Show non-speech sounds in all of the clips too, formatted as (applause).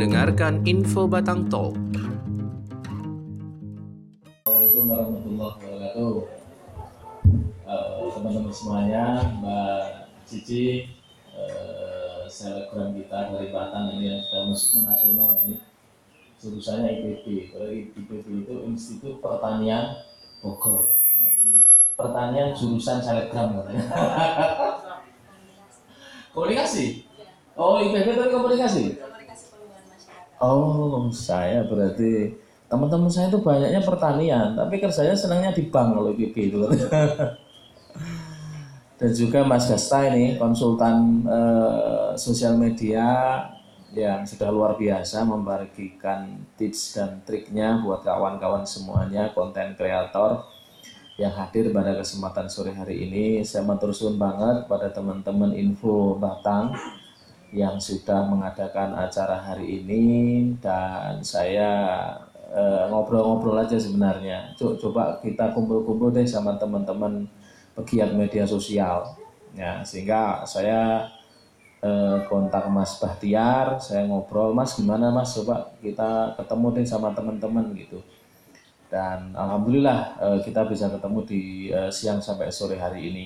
Mendengarkan Info Batang Talk. Assalamualaikum warahmatullahi wabarakatuh. Eh, teman-teman semuanya, Mbak Cici, uh, selebgram kita dari Batang ini yang sudah masuk nasional ini jurusannya IPB. Kalau IPB itu Institut Pertanian Bogor. Pertanian jurusan selebgram katanya. (laughs) komunikasi. Oh IPB itu komunikasi. Oh saya berarti teman-teman saya itu banyaknya pertanian, tapi kerjanya senangnya di bank kalau IPB itu. (laughs) Dan juga Mas Gasta ini konsultan eh, sosial media yang sudah luar biasa membagikan tips dan triknya buat kawan-kawan semuanya konten kreator yang hadir pada kesempatan sore hari ini. Saya menteruskan banget pada teman-teman info Batang yang sudah mengadakan acara hari ini dan saya eh, ngobrol-ngobrol aja sebenarnya. Coba kita kumpul-kumpul deh sama teman-teman pegiat media sosial. Ya, sehingga saya eh, kontak Mas Bahtiar, saya ngobrol, Mas gimana Mas, coba kita ketemu deh sama teman-teman gitu. Dan alhamdulillah eh, kita bisa ketemu di siang sampai sore hari ini.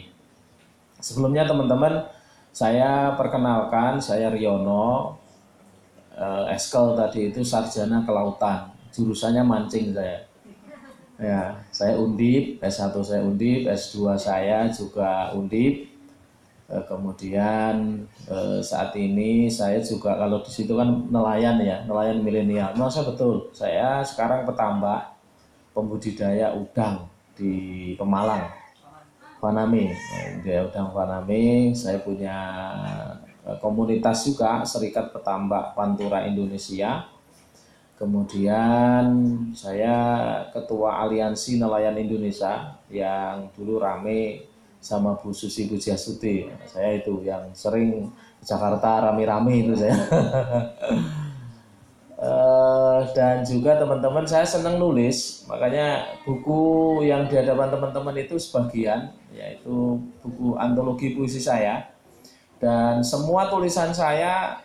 Sebelumnya teman-teman, saya perkenalkan, saya Riono, eh, Eskel tadi itu sarjana kelautan, jurusannya mancing saya. Ya, saya undip, S1 saya undip, S2 saya juga undip. Eh, kemudian eh, saat ini saya juga kalau di situ kan nelayan ya, nelayan milenial. Masa betul, saya sekarang petambak pembudidaya udang di Pemalang, Vaname. Di udang Vaname, saya punya eh, komunitas juga, Serikat Petambak Pantura Indonesia Kemudian saya ketua aliansi nelayan Indonesia yang dulu rame sama Bu Susi Pujiastuti. Saya itu yang sering Jakarta rame-rame itu saya. (laughs) Eh, dan juga teman-teman saya senang nulis, makanya buku yang di hadapan teman-teman itu sebagian yaitu buku antologi puisi saya. Dan semua tulisan saya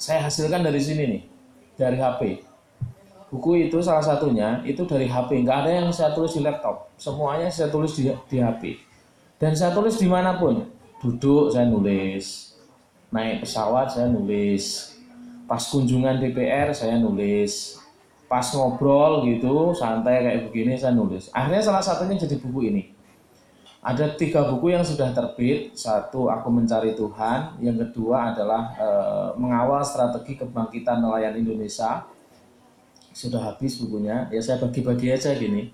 saya hasilkan dari sini nih dari HP buku itu salah satunya itu dari HP nggak ada yang saya tulis di laptop. Semuanya saya tulis di, di HP dan saya tulis di mana pun. Duduk saya nulis. Naik pesawat saya nulis pas kunjungan DPR saya nulis. Pas ngobrol gitu santai kayak begini saya nulis. Akhirnya salah satunya jadi buku ini. Ada tiga buku yang sudah terbit. Satu aku mencari Tuhan. Yang kedua adalah e, mengawal strategi kebangkitan nelayan Indonesia. Sudah habis bukunya. Ya saya bagi-bagi aja gini.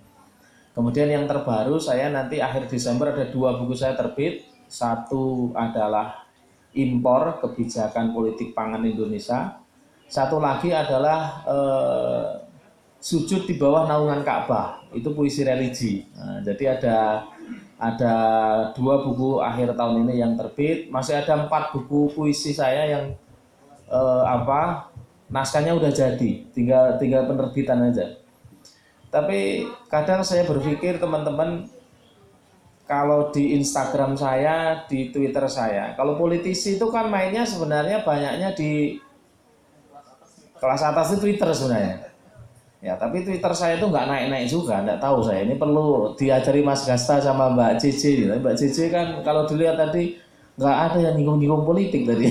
Kemudian yang terbaru saya nanti akhir Desember ada dua buku saya terbit. Satu adalah impor kebijakan politik pangan Indonesia satu lagi adalah eh, sujud di bawah naungan Ka'bah. Itu puisi religi. Nah, jadi ada ada dua buku akhir tahun ini yang terbit. Masih ada empat buku puisi saya yang eh, apa naskahnya udah jadi, tinggal tinggal penerbitan aja. Tapi kadang saya berpikir teman-teman kalau di Instagram saya, di Twitter saya, kalau politisi itu kan mainnya sebenarnya banyaknya di kelas atas itu Twitter sebenarnya. Ya, tapi Twitter saya itu nggak naik-naik juga, nggak tahu saya. Ini perlu diajari Mas Gasta sama Mbak Cici. Mbak Cici kan kalau dilihat tadi nggak ada yang nyinggung-nyinggung politik tadi.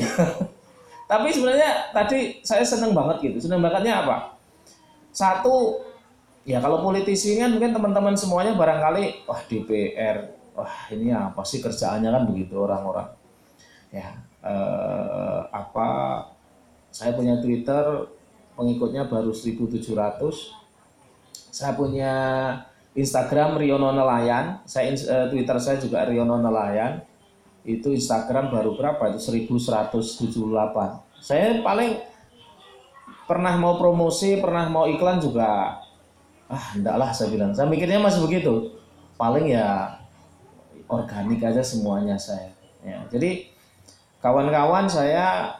(laughs) Tapi sebenarnya tadi saya senang banget gitu. Senang bangetnya apa? Satu, ya kalau politisi kan mungkin teman-teman semuanya barangkali, wah DPR, wah ini apa sih kerjaannya kan begitu orang-orang. Ya, eh, apa? Saya punya Twitter, pengikutnya baru 1.700. Saya punya Instagram Riono Nelayan, saya eh, Twitter saya juga Riono Nelayan. Itu Instagram baru berapa itu? 1178 saya paling pernah mau promosi pernah mau iklan juga ah enggak lah saya bilang. Saya mikirnya masih begitu. Paling ya organik aja semuanya saya. Ya jadi kawan-kawan saya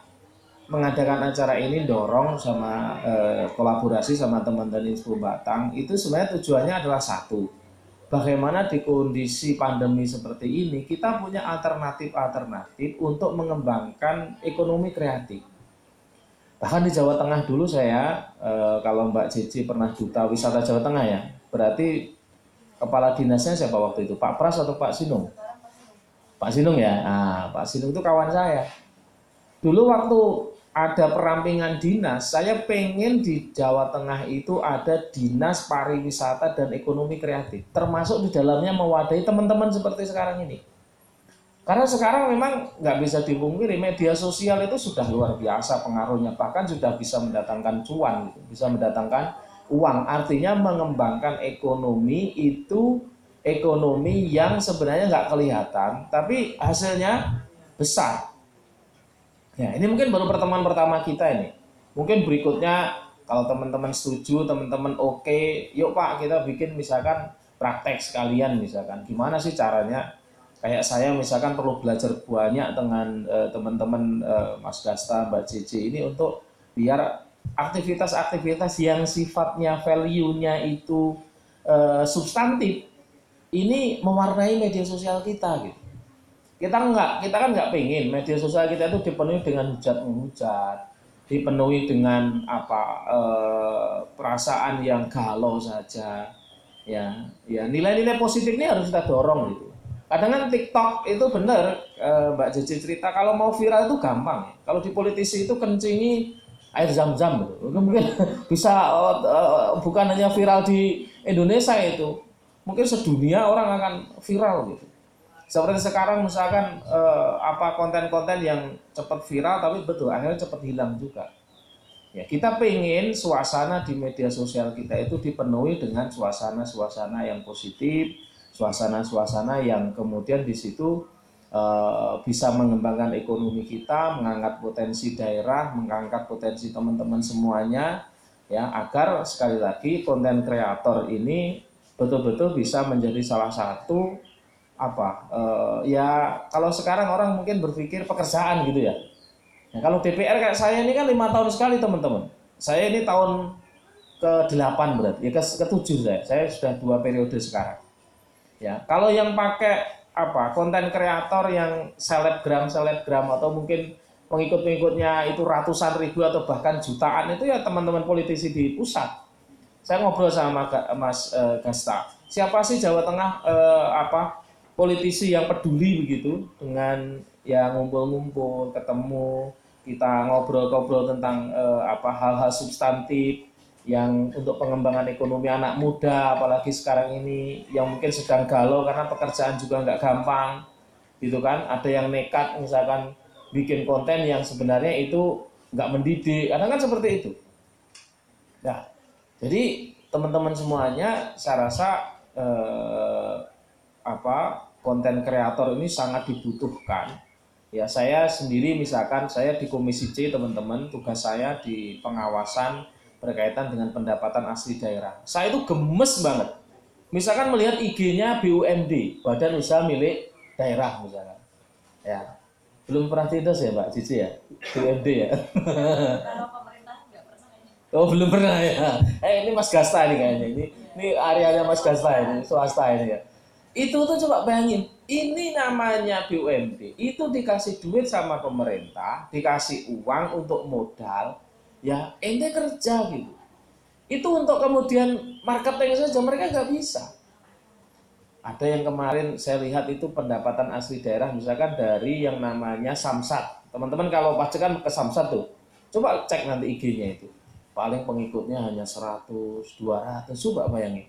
mengadakan acara ini dorong sama eh, kolaborasi sama teman-teman Info Batang itu sebenarnya tujuannya adalah satu bagaimana di kondisi pandemi seperti ini kita punya alternatif-alternatif untuk mengembangkan ekonomi kreatif. Bahkan di Jawa Tengah dulu saya, eh, kalau Mbak Cici pernah duta wisata Jawa Tengah ya, berarti kepala dinasnya siapa waktu itu? Pak Pras atau Pak Sinung? Pak Sinung ya. Nah, Pak Sinung itu kawan saya. Dulu waktu ada perampingan dinas, saya pengen di Jawa Tengah itu ada dinas pariwisata dan ekonomi kreatif, termasuk di dalamnya mewadahi teman-teman seperti sekarang ini. Karena sekarang memang nggak bisa dipungkiri media sosial itu sudah luar biasa pengaruhnya, bahkan sudah bisa mendatangkan cuan, bisa mendatangkan uang. Artinya mengembangkan ekonomi itu ekonomi yang sebenarnya nggak kelihatan, tapi hasilnya besar. Ya, ini mungkin baru pertemuan pertama kita ini. Mungkin berikutnya kalau teman-teman setuju, teman-teman oke, yuk Pak kita bikin misalkan praktek sekalian misalkan. Gimana sih caranya kayak saya misalkan perlu belajar banyak dengan uh, teman-teman uh, Mas Dasta, Mbak Cici ini untuk biar aktivitas-aktivitas yang sifatnya value-nya itu uh, substantif ini mewarnai media sosial kita gitu. Kita enggak, kita kan enggak pengen media sosial kita itu dipenuhi dengan hujat menghujat, dipenuhi dengan apa uh, perasaan yang galau saja. Ya, ya nilai-nilai positif ini harus kita dorong gitu Kadang kan TikTok itu benar eh, Mbak Cici cerita kalau mau viral itu gampang. Kalau di politisi itu kencingi air zam-zam gitu. Mungkin (laughs) bisa uh, bukan hanya viral di Indonesia itu. Mungkin sedunia orang akan viral gitu. Seperti sekarang misalkan uh, apa konten-konten yang cepat viral tapi betul akhirnya cepat hilang juga. Ya, kita pengen suasana di media sosial kita itu dipenuhi dengan suasana-suasana yang positif, suasana-suasana yang kemudian di situ uh, bisa mengembangkan ekonomi kita, mengangkat potensi daerah, mengangkat potensi teman-teman semuanya, ya agar sekali lagi konten kreator ini betul-betul bisa menjadi salah satu apa uh, ya kalau sekarang orang mungkin berpikir pekerjaan gitu ya. Nah, kalau DPR kayak saya ini kan lima tahun sekali teman-teman. Saya ini tahun ke delapan berarti ya ke ketujuh saya. Saya sudah dua periode sekarang. Ya, kalau yang pakai apa konten kreator yang selebgram selebgram atau mungkin pengikut-pengikutnya itu ratusan ribu atau bahkan jutaan itu ya teman-teman politisi di pusat. Saya ngobrol sama Mas uh, Gasta. Siapa sih Jawa Tengah uh, apa politisi yang peduli begitu dengan ya ngumpul-ngumpul, ketemu, kita ngobrol-ngobrol tentang uh, apa hal-hal substantif yang untuk pengembangan ekonomi anak muda apalagi sekarang ini yang mungkin sedang galau karena pekerjaan juga nggak gampang gitu kan? Ada yang nekat misalkan bikin konten yang sebenarnya itu nggak mendidik kadang kan seperti itu. Nah jadi teman-teman semuanya saya rasa eh, apa konten kreator ini sangat dibutuhkan ya saya sendiri misalkan saya di komisi C teman-teman tugas saya di pengawasan berkaitan dengan pendapatan asli daerah. Saya itu gemes banget. Misalkan melihat IG-nya BUMD, Badan Usaha Milik Daerah misalkan. Ya. Belum pernah tidak ya Mbak Cici ya? BUMD ya? Oh belum pernah ya. Eh ini Mas Gasta ini kayaknya. Ini ini areanya Mas Gasta ini, swasta ini ya. Itu tuh coba bayangin, ini namanya BUMD. Itu dikasih duit sama pemerintah, dikasih uang untuk modal, ya ente kerja gitu. Itu untuk kemudian marketing saja mereka nggak bisa. Ada yang kemarin saya lihat itu pendapatan asli daerah misalkan dari yang namanya Samsat. Teman-teman kalau pasti kan ke Samsat tuh coba cek nanti IG-nya itu. Paling pengikutnya hanya 100 200 coba bayangin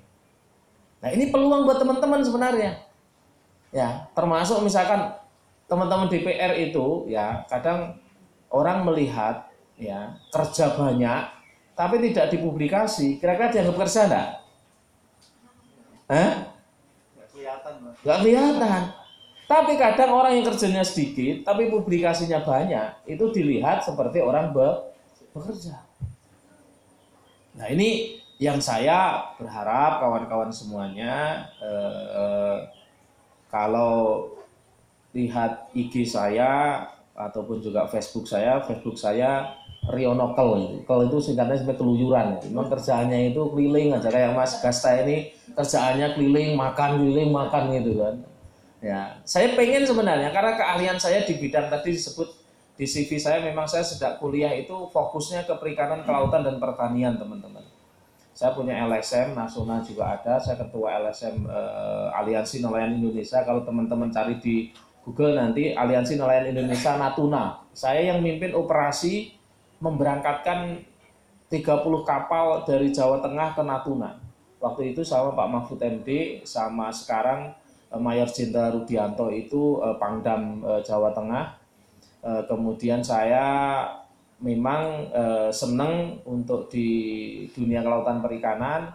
nah ini peluang buat teman-teman sebenarnya. Ya termasuk misalkan teman-teman DPR itu ya kadang orang melihat ya kerja banyak tapi tidak dipublikasi. Kira-kira dianggap kerja enggak? Hah? Nggak kelihatan Nggak kelihatan. Tapi kadang orang yang kerjanya sedikit tapi publikasinya banyak itu dilihat seperti orang be bekerja. Nah ini yang saya berharap kawan-kawan semuanya eh, kalau lihat IG saya ataupun juga Facebook saya, Facebook saya Riono Kel Kel itu singkatnya sampai keluyuran. Memang kerjaannya itu keliling aja kayak Mas Gasta ini kerjaannya keliling makan keliling makan gitu kan. Ya, saya pengen sebenarnya karena keahlian saya di bidang tadi disebut di CV saya memang saya sejak kuliah itu fokusnya ke perikanan, kelautan dan pertanian teman-teman. Saya punya LSM nasional juga ada, saya ketua LSM eh, Aliansi Nelayan Indonesia. Kalau teman-teman cari di Google nanti Aliansi Nelayan Indonesia Natuna. Saya yang mimpin operasi memberangkatkan 30 kapal dari Jawa Tengah ke Natuna. Waktu itu sama Pak Mahfud MD sama sekarang eh, Mayor Jenderal Rudianto itu eh, Pangdam eh, Jawa Tengah kemudian saya memang eh, senang untuk di dunia kelautan perikanan.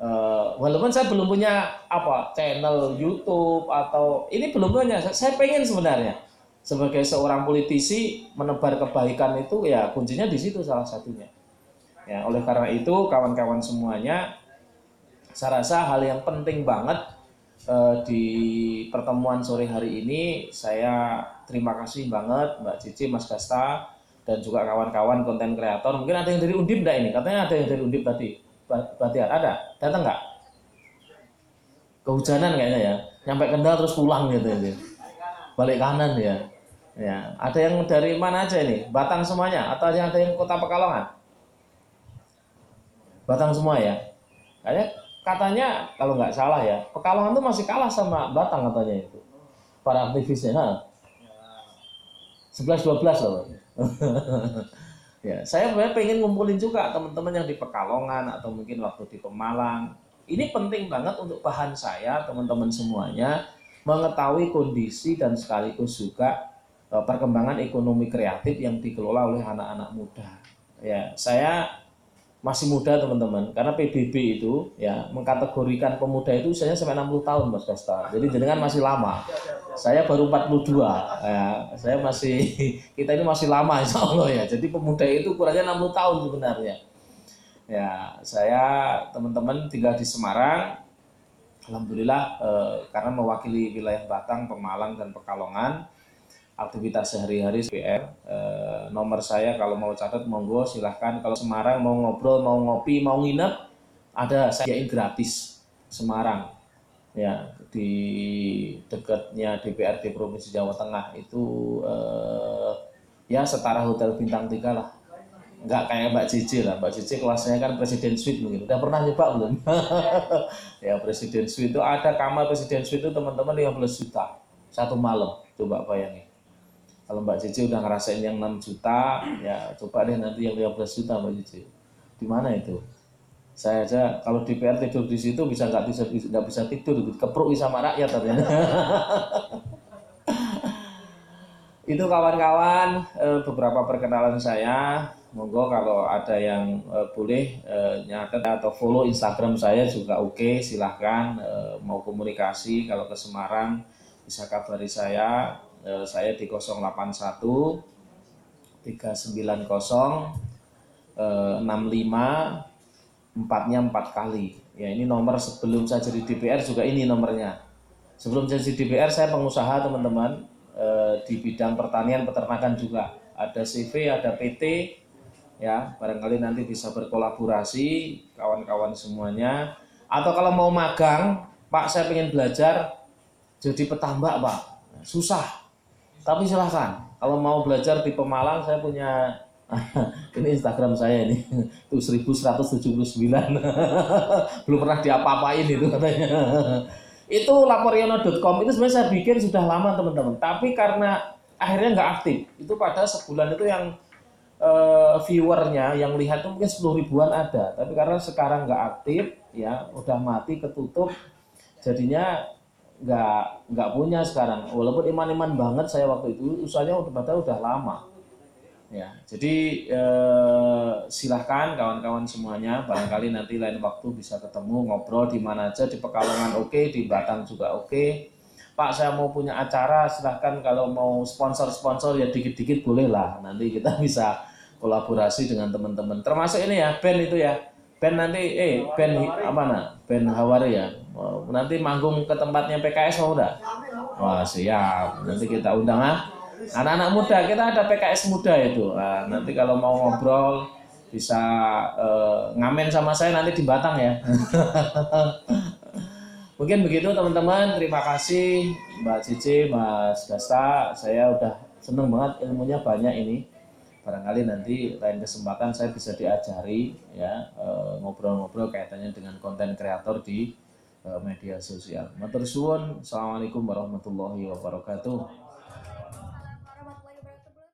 Eh, walaupun saya belum punya apa channel YouTube atau ini belum punya saya pengen sebenarnya. Sebagai seorang politisi menebar kebaikan itu ya kuncinya di situ salah satunya. Ya oleh karena itu kawan-kawan semuanya saya rasa hal yang penting banget eh, di pertemuan sore hari ini saya terima kasih banget Mbak Cici, Mas Gasta dan juga kawan-kawan konten kreator. Mungkin ada yang dari Undip enggak ini? Katanya ada yang dari Undip tadi. Batiar ada? Datang nggak? Kehujanan kayaknya ya. Nyampe Kendal terus pulang gitu ya. Balik kanan ya. Ya, ada yang dari mana aja ini? Batang semuanya atau ada yang Kota Pekalongan? Batang semua ya. Kayaknya katanya kalau nggak salah ya, Pekalongan tuh masih kalah sama Batang katanya itu. Para aktivisnya. Ha? 11 12 loh. (laughs) ya, saya pengen ngumpulin juga teman-teman yang di Pekalongan atau mungkin waktu di Pemalang. Ini penting banget untuk bahan saya, teman-teman semuanya, mengetahui kondisi dan sekaligus juga e, perkembangan ekonomi kreatif yang dikelola oleh anak-anak muda. Ya, saya masih muda teman-teman karena PBB itu ya mengkategorikan pemuda itu usianya sampai 60 tahun Mas Kasta. Jadi jenengan masih lama. Saya baru 42 ya. Saya masih (laughs) kita ini masih lama insya Allah ya. Jadi pemuda itu kurangnya 60 tahun sebenarnya. Ya, saya teman-teman tinggal di Semarang. Alhamdulillah eh, karena mewakili wilayah Batang, Pemalang dan Pekalongan aktivitas sehari-hari PR. E, nomor saya kalau mau catat monggo silahkan. Kalau Semarang mau ngobrol, mau ngopi, mau nginep, ada saya gratis Semarang. Ya di dekatnya DPRD Provinsi Jawa Tengah itu e, ya setara hotel bintang tiga lah. Enggak kayak Mbak Cici lah. Mbak Cici kelasnya kan Presiden Suite mungkin. Udah pernah nyoba belum? (laughs) ya Presiden Suite itu ada kamar Presiden Suite itu teman-teman 15 juta satu malam. Coba bayangin kalau Mbak Cici udah ngerasain yang 6 juta, ya coba deh nanti yang 15 juta Mbak Cici. Di mana itu? Saya aja kalau DPR tidur di situ bisa nggak bisa nggak bisa tidur, kepruk sama rakyat ternyata. (laughs) itu kawan-kawan eh, beberapa perkenalan saya. Monggo kalau ada yang eh, boleh eh, nyatet atau follow Instagram saya juga oke, okay, silahkan mau komunikasi kalau ke Semarang bisa kabari saya saya di 081 390 eh, 65 empatnya empat kali. Ya ini nomor sebelum saya jadi DPR juga ini nomornya. Sebelum jadi DPR saya pengusaha teman-teman eh, di bidang pertanian peternakan juga. Ada CV ada PT ya barangkali nanti bisa berkolaborasi kawan-kawan semuanya. Atau kalau mau magang Pak saya pengen belajar jadi petambak Pak. Susah. Tapi silahkan, kalau mau belajar di Pemalang, saya punya (laughs) ini Instagram saya ini. Tuh 1179 (laughs) belum pernah diapa-apain itu katanya. Itu laporiono.com itu sebenarnya saya bikin sudah lama teman-teman. Tapi karena akhirnya nggak aktif. Itu pada sebulan itu yang uh, viewernya yang lihat itu mungkin 10 ribuan ada. Tapi karena sekarang nggak aktif ya udah mati ketutup. Jadinya nggak nggak punya sekarang. Walaupun iman-iman banget saya waktu itu usahanya udah padahal udah lama ya jadi eh, silahkan kawan-kawan semuanya barangkali nanti lain waktu bisa ketemu ngobrol di mana aja di Pekalongan oke okay, di Batang juga oke. Okay. Pak saya mau punya acara silahkan kalau mau sponsor-sponsor ya dikit-dikit boleh lah nanti kita (laughs) bisa kolaborasi dengan teman-teman. Termasuk ini ya band itu ya. Band nanti eh band apa nah band Hawari ya. Nanti manggung ke tempatnya PKS mau udah wah siap. Nanti kita undang ah anak-anak muda kita ada PKS muda itu nah, nanti kalau mau ngobrol bisa eh, ngamen sama saya nanti di Batang ya (laughs) mungkin begitu teman-teman terima kasih Mbak Cici Mas Gasta saya udah seneng banget ilmunya banyak ini barangkali nanti lain kesempatan saya bisa diajari ya eh, ngobrol-ngobrol kaitannya dengan konten kreator di eh, media sosial. Matur suwun. Assalamualaikum warahmatullahi wabarakatuh.